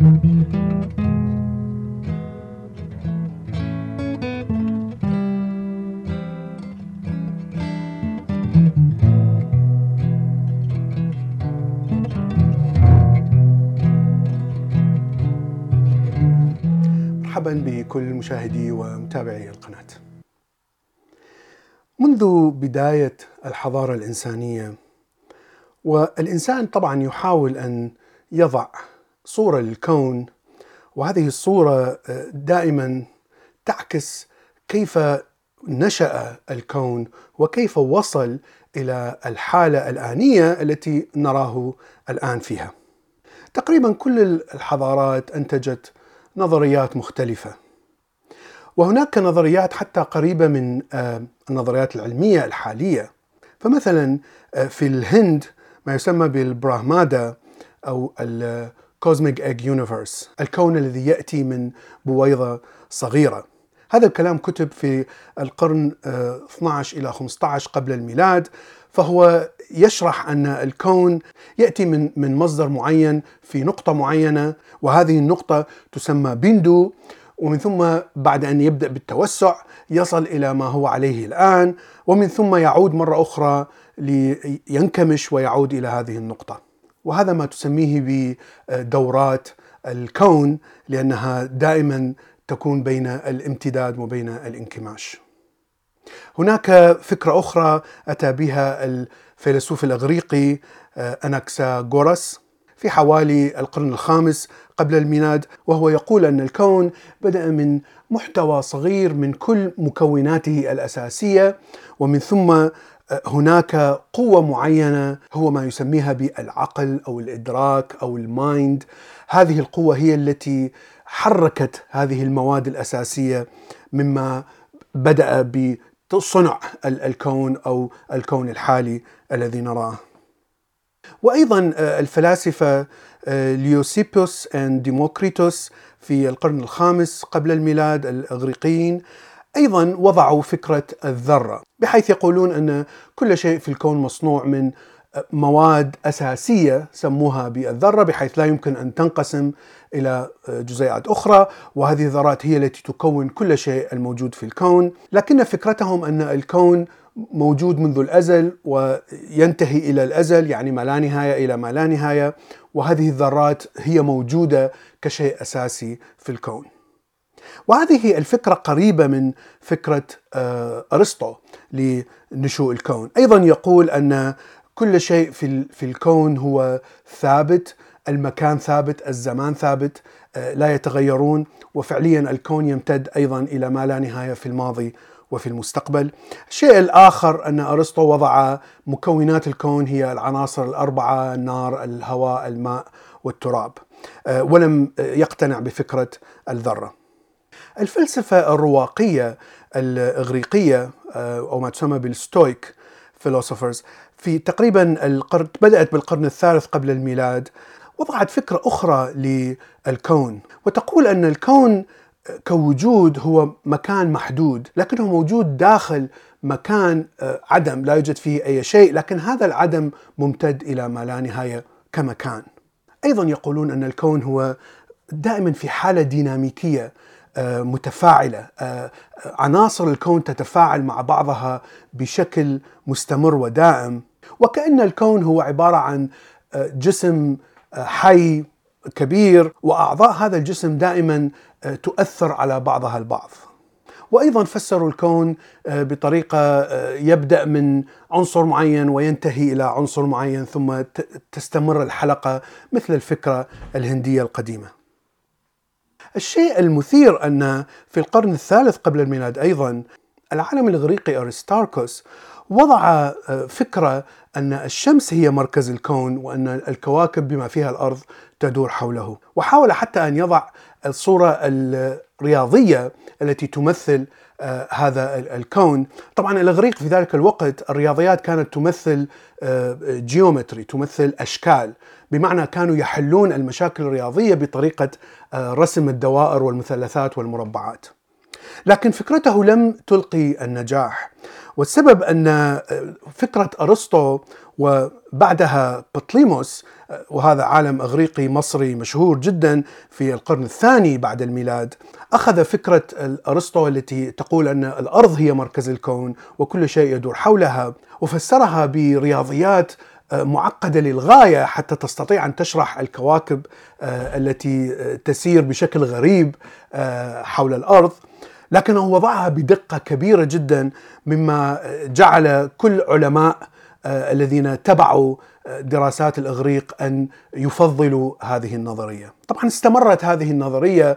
مرحبا بكل مشاهدي ومتابعي القناة. منذ بداية الحضارة الإنسانية والإنسان طبعا يحاول أن يضع صورة للكون وهذه الصورة دائما تعكس كيف نشأ الكون وكيف وصل إلى الحالة الآنية التي نراه الآن فيها. تقريبا كل الحضارات أنتجت نظريات مختلفة. وهناك نظريات حتى قريبة من النظريات العلمية الحالية. فمثلا في الهند ما يسمى بالبراهماندا أو ال cosmic egg universe، الكون الذي يأتي من بويضة صغيرة. هذا الكلام كتب في القرن 12 إلى 15 قبل الميلاد فهو يشرح أن الكون يأتي من من مصدر معين في نقطة معينة وهذه النقطة تسمى بندو ومن ثم بعد أن يبدأ بالتوسع يصل إلى ما هو عليه الآن ومن ثم يعود مرة أخرى لينكمش ويعود إلى هذه النقطة. وهذا ما تسميه بدورات الكون لأنها دائما تكون بين الامتداد وبين الانكماش. هناك فكرة أخرى أتى بها الفيلسوف الأغريقي أناكساغورس في حوالي القرن الخامس قبل الميلاد وهو يقول أن الكون بدأ من محتوى صغير من كل مكوناته الأساسية ومن ثم هناك قوة معينة هو ما يسميها بالعقل أو الإدراك أو المايند هذه القوة هي التي حركت هذه المواد الأساسية مما بدأ بصنع الكون أو الكون الحالي الذي نراه. وأيضا الفلاسفة ليوسيبوس وديموكريتوس في القرن الخامس قبل الميلاد الإغريقيين أيضا وضعوا فكرة الذرة بحيث يقولون أن كل شيء في الكون مصنوع من مواد أساسية سموها بالذرة بحيث لا يمكن أن تنقسم إلى جزيئات أخرى وهذه الذرات هي التي تكون كل شيء الموجود في الكون لكن فكرتهم أن الكون موجود منذ الأزل وينتهي إلى الأزل يعني ما لا نهاية إلى ما لا نهاية وهذه الذرات هي موجودة كشيء أساسي في الكون. وهذه الفكرة قريبة من فكرة أرسطو لنشوء الكون، أيضا يقول أن كل شيء في في الكون هو ثابت، المكان ثابت، الزمان ثابت، لا يتغيرون وفعليا الكون يمتد أيضا إلى ما لا نهاية في الماضي وفي المستقبل. الشيء الآخر أن أرسطو وضع مكونات الكون هي العناصر الأربعة النار الهواء الماء والتراب ولم يقتنع بفكرة الذرة الفلسفة الرواقية الإغريقية أو ما تسمى بال Stoic philosophers في تقريبا القرن بدأت بالقرن الثالث قبل الميلاد وضعت فكرة أخرى للكون وتقول أن الكون كوجود هو مكان محدود لكنه موجود داخل مكان عدم لا يوجد فيه أي شيء لكن هذا العدم ممتد إلى ما لا نهاية كمكان. أيضا يقولون أن الكون هو دائما في حالة ديناميكية متفاعلة عناصر الكون تتفاعل مع بعضها بشكل مستمر ودائم وكأن الكون هو عبارة عن جسم حي كبير وأعضاء هذا الجسم دائما تؤثر على بعضها البعض. وأيضا فسروا الكون بطريقة يبدأ من عنصر معين وينتهي إلى عنصر معين ثم تستمر الحلقة مثل الفكرة الهندية القديمة. الشيء المثير أن في القرن الثالث قبل الميلاد أيضا العالم الإغريقي أرستاركوس وضع فكرة أن الشمس هي مركز الكون وأن الكواكب بما فيها الأرض تدور حوله، وحاول حتى أن يضع الصورة الرياضية التي تمثل هذا الكون، طبعا الإغريق في ذلك الوقت الرياضيات كانت تمثل جيومتري، تمثل أشكال، بمعنى كانوا يحلون المشاكل الرياضية بطريقة رسم الدوائر والمثلثات والمربعات. لكن فكرته لم تلقي النجاح والسبب أن فكرة أرسطو وبعدها بطليموس وهذا عالم إغريقي مصري مشهور جدا في القرن الثاني بعد الميلاد أخذ فكرة أرسطو التي تقول أن الأرض هي مركز الكون وكل شيء يدور حولها وفسرها برياضيات معقدة للغاية حتى تستطيع أن تشرح الكواكب التي تسير بشكل غريب حول الأرض لكنه وضعها بدقة كبيرة جدا مما جعل كل علماء آه، الذين تبعوا آه، دراسات الإغريق أن يفضلوا هذه النظرية. طبعا استمرت هذه النظرية آه،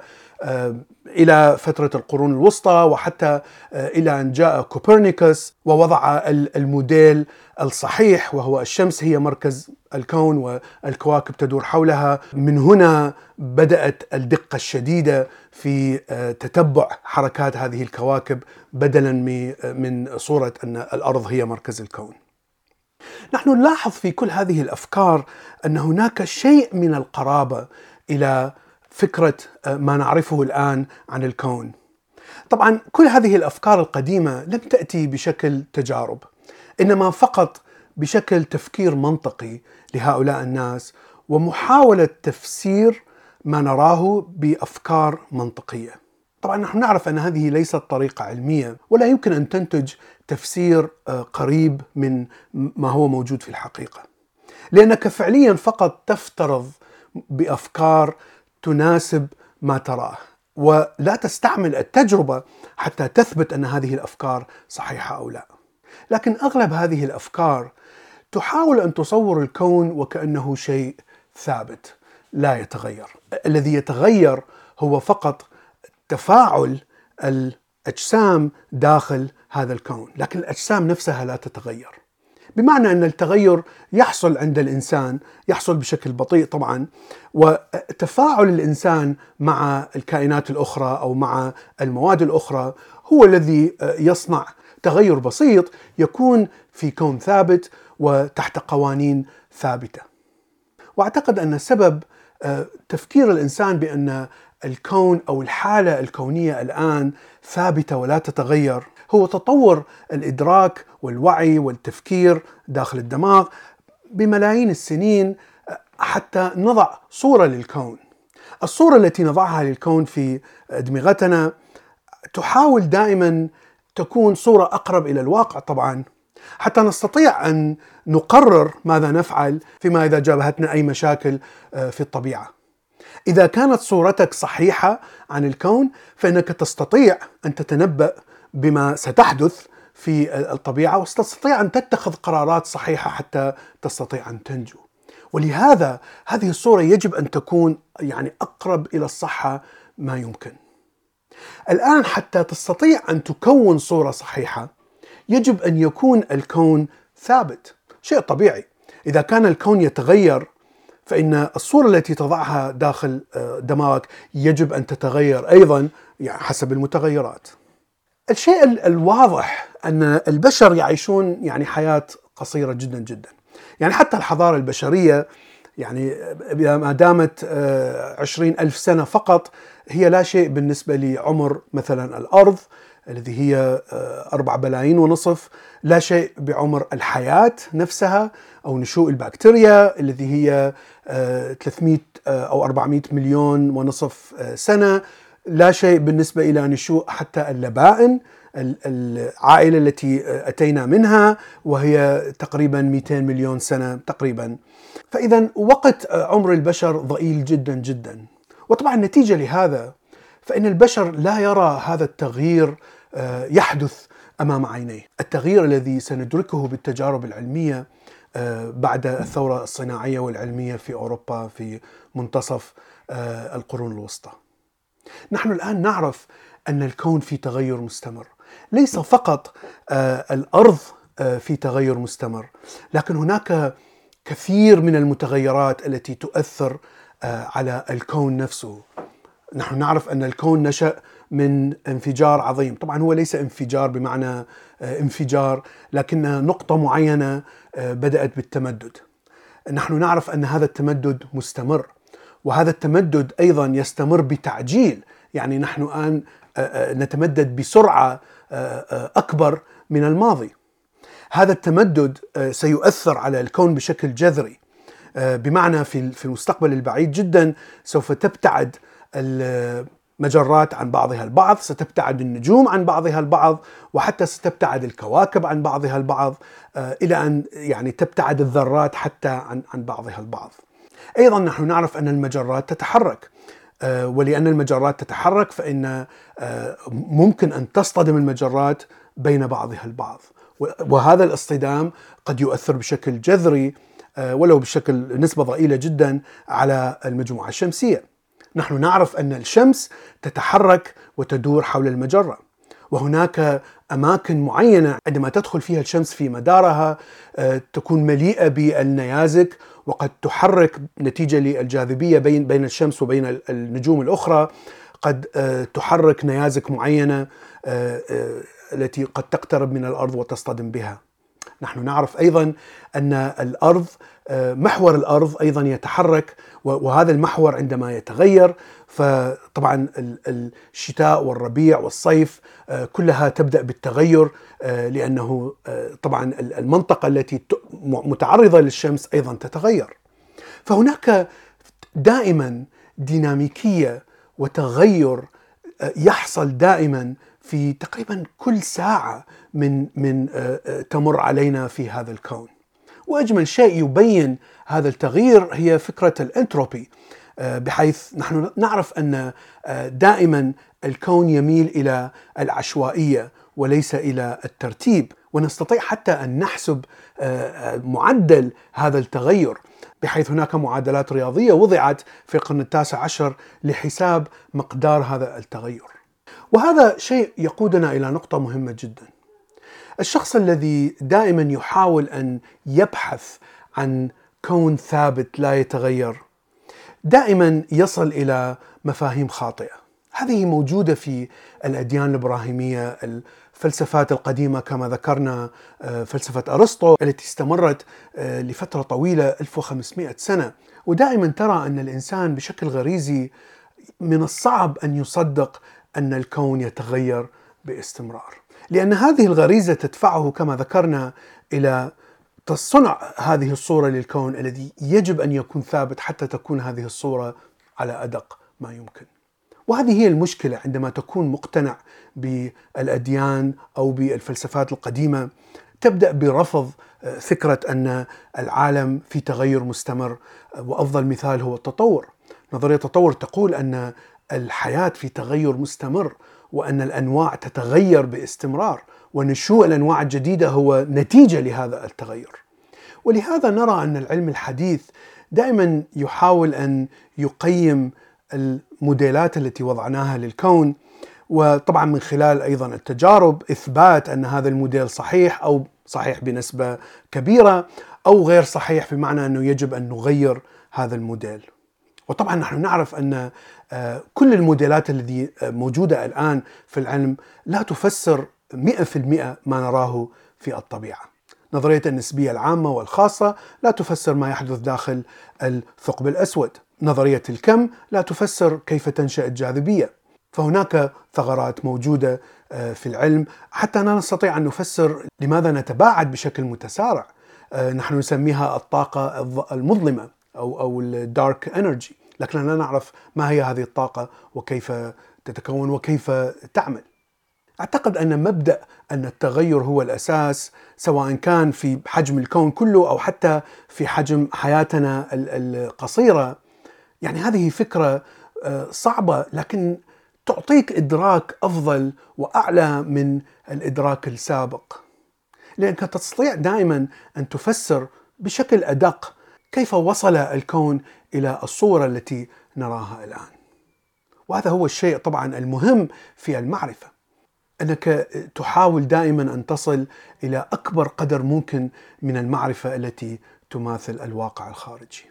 إلى فترة القرون الوسطى وحتى إلى أن جاء كوبرنيكوس ووضع الموديل الصحيح وهو الشمس هي مركز الكون والكواكب تدور حولها. من هنا بدأت الدقة الشديدة في تتبع حركات هذه الكواكب بدلا من صورة أن الأرض هي مركز الكون. نحن نلاحظ في كل هذه الأفكار أن هناك شيء من القرابة إلى فكرة آه، ما نعرفه الآن عن الكون. طبعا كل هذه الأفكار القديمة لم تأتي بشكل تجارب، إنما فقط بشكل تفكير منطقي لهؤلاء الناس ومحاولة تفسير ما نراه بأفكار منطقية. طبعا نحن نعرف أن هذه ليست طريقة علمية ولا يمكن أن تنتج تفسير آه، قريب من ما هو موجود في الحقيقة. لأنك فعليا فقط تفترض بأفكار تناسب ما تراه ولا تستعمل التجربة حتى تثبت أن هذه الأفكار صحيحة أو لا. لكن أغلب هذه الأفكار تحاول أن تصور الكون وكأنه شيء ثابت لا يتغير. الذي يتغير هو فقط تفاعل الأجسام داخل هذا الكون، لكن الأجسام نفسها لا تتغير. بمعنى أن التغير يحصل عند الإنسان، يحصل بشكل بطيء طبعا، وتفاعل الإنسان مع الكائنات الأخرى أو مع المواد الأخرى هو الذي يصنع تغير بسيط يكون في كون ثابت وتحت قوانين ثابتة. وأعتقد أن سبب آه، تفكير الإنسان بأن الكون أو الحالة الكونية الآن ثابتة ولا تتغير هو تطور الإدراك والوعي والتفكير داخل الدماغ بملايين السنين حتى نضع صورة للكون. الصورة التي نضعها للكون في أدمغتنا تحاول دائما تكون صورة أقرب إلى الواقع طبعا حتى نستطيع أن نقرر ماذا نفعل فيما إذا جابهتنا أي مشاكل آه، في الطبيعة. إذا كانت صورتك صحيحة عن الكون فإنك تستطيع أن تتنبأ بما ستحدث في الطبيعة وستستطيع أن تتخذ قرارات صحيحة حتى تستطيع أن تنجو. ولهذا هذه الصورة يجب أن تكون يعني أقرب إلى الصحة ما يمكن. الآن حتى تستطيع أن تكون صورة صحيحة يجب أن يكون الكون ثابت، شيء طبيعي. إذا كان الكون يتغير فإن الصورة التي تضعها داخل آه، دماغك يجب أن تتغير أيضا يعني حسب المتغيرات الشيء الواضح أن البشر يعيشون يعني حياة قصيرة جدا جدا. يعني حتى الحضارة البشرية يعني ما دامت آه، عشرين ألف سنة فقط هي لا شيء بالنسبة لعمر مثلا الأرض الذي هي آه، أربع بلايين ونصف لا شيء بعمر الحياة نفسها أو نشوء البكتيريا الذي هي 300 آه، آه، أو 400 مليون ونصف سنة. لا شيء بالنسبة إلى نشوء حتى اللبائن العائلة التي أتينا منها وهي تقريبا 200 مليون سنة تقريبا. فإذا وقت عمر البشر ضئيل جدا جدا. وطبعا نتيجة لهذا فإن البشر لا يرى هذا التغيير آه، يحدث أمام عينيه، التغيير الذي سندركه بالتجارب العلمية آه، بعد الثورة الصناعية والعلمية في أوروبا في منتصف آه، القرون الوسطى. نحن الآن نعرف أن الكون في تغير مستمر، ليس فقط الأرض في تغير مستمر، لكن هناك كثير من المتغيرات التي تؤثر على الكون نفسه. نحن نعرف أن الكون نشأ من انفجار عظيم. طبعا هو ليس انفجار بمعنى آه، انفجار لكنها نقطة معينة آه، بدأت بالتمدد. نحن نعرف أن هذا التمدد مستمر. وهذا التمدد أيضا يستمر بتعجيل يعني نحن الآن نتمدد بسرعة أكبر من الماضي. هذا التمدد سيؤثر على الكون بشكل جذري بمعنى في في المستقبل البعيد جدا سوف تبتعد المجرات عن بعضها البعض، ستبتعد النجوم عن بعضها البعض، وحتى ستبتعد الكواكب عن بعضها البعض إلى أن يعني تبتعد الذرات حتى عن عن بعضها البعض. أيضا نحن نعرف أن المجرات تتحرك. آه، ولأن المجرات تتحرك فإن آه، ممكن أن تصطدم المجرات بين بعضها البعض. وهذا الاصطدام قد يؤثر بشكل جذري آه، ولو بشكل نسبة ضئيلة جدا على المجموعة الشمسية. نحن نعرف أن الشمس تتحرك وتدور حول المجرة. وهناك أماكن معينة عندما تدخل فيها الشمس في مدارها تكون مليئة بالنيازك وقد تحرك نتيجة للجاذبية بين بين الشمس وبين النجوم الأخرى قد آه، تحرك نيازك معينة آه، آه، التي قد تقترب من الأرض وتصطدم بها. نحن نعرف أيضا أن الأرض محور الأرض أيضا يتحرك وهذا المحور عندما يتغير فطبعا الشتاء والربيع والصيف كلها تبدأ بالتغير لأنه طبعا المنطقة التي متعرضة للشمس أيضا تتغير. فهناك دائما ديناميكية وتغير يحصل دائما في تقريبا كل ساعة من من تمر علينا في هذا الكون. وأجمل شيء يبين هذا التغيير هي فكرة الانتروبي آه، بحيث نحن نعرف أن آه، دائما الكون يميل إلى العشوائية وليس إلى الترتيب ونستطيع حتى أن نحسب آه، معدل هذا التغير بحيث هناك معادلات رياضية وضعت في القرن التاسع عشر لحساب مقدار هذا التغير. وهذا شيء يقودنا إلى نقطة مهمة جدا. الشخص الذي دائما يحاول أن يبحث عن كون ثابت لا يتغير دائما يصل إلى مفاهيم خاطئة. هذه موجودة في الأديان الإبراهيمية الفلسفات القديمة كما ذكرنا آه، فلسفة أرسطو التي استمرت آه، لفترة طويلة 1500 سنة. ودائما ترى أن الإنسان بشكل غريزي من الصعب أن يصدق أن الكون يتغير باستمرار. لأن هذه الغريزة تدفعه كما ذكرنا إلى تصنع هذه الصورة للكون الذي يجب أن يكون ثابت حتى تكون هذه الصورة على أدق ما يمكن. وهذه هي المشكلة عندما تكون مقتنع بالأديان أو بالفلسفات القديمة تبدأ برفض آه، فكرة أن العالم في تغير مستمر آه، وأفضل مثال هو التطور. نظرية التطور تقول أن الحياة في تغير مستمر وأن الأنواع تتغير باستمرار ونشوء الأنواع الجديدة هو نتيجة لهذا التغير. ولهذا نرى أن العلم الحديث دائما يحاول أن يقيم الموديلات التي وضعناها للكون وطبعا من خلال أيضا التجارب إثبات أن هذا الموديل صحيح أو صحيح بنسبة كبيرة أو غير صحيح بمعنى أنه يجب أن نغير هذا الموديل. وطبعا نحن نعرف أن آه، كل الموديلات التي آه، موجودة الآن في العلم لا تفسر 100% ما نراه في الطبيعة. نظرية النسبية العامة والخاصة لا تفسر ما يحدث داخل الثقب الأسود. نظرية الكم لا تفسر كيف تنشأ الجاذبية. فهناك ثغرات موجودة آه، في العلم حتى لا نستطيع أن نفسر لماذا نتباعد بشكل متسارع. نحن نسميها الطاقة المظلمة أو أو الدارك انرجي لكن لا نعرف ما هي هذه الطاقة وكيف تتكون وكيف تعمل. أعتقد أن مبدأ أن التغير هو الأساس سواء كان في حجم الكون كله أو حتى في حجم حياتنا القصيرة. يعني هذه فكرة آه، صعبة لكن تعطيك إدراك أفضل وأعلى من الإدراك السابق. لأنك تستطيع دائما أن تفسر بشكل أدق كيف وصل الكون إلى الصورة التي نراها الآن. وهذا هو الشيء طبعا المهم في المعرفة. أنك تحاول دائما أن تصل إلى أكبر قدر ممكن من المعرفة التي تماثل الواقع الخارجي.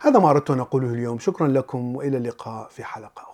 هذا ما أردت أن أقوله اليوم، شكرا لكم وإلى اللقاء في حلقة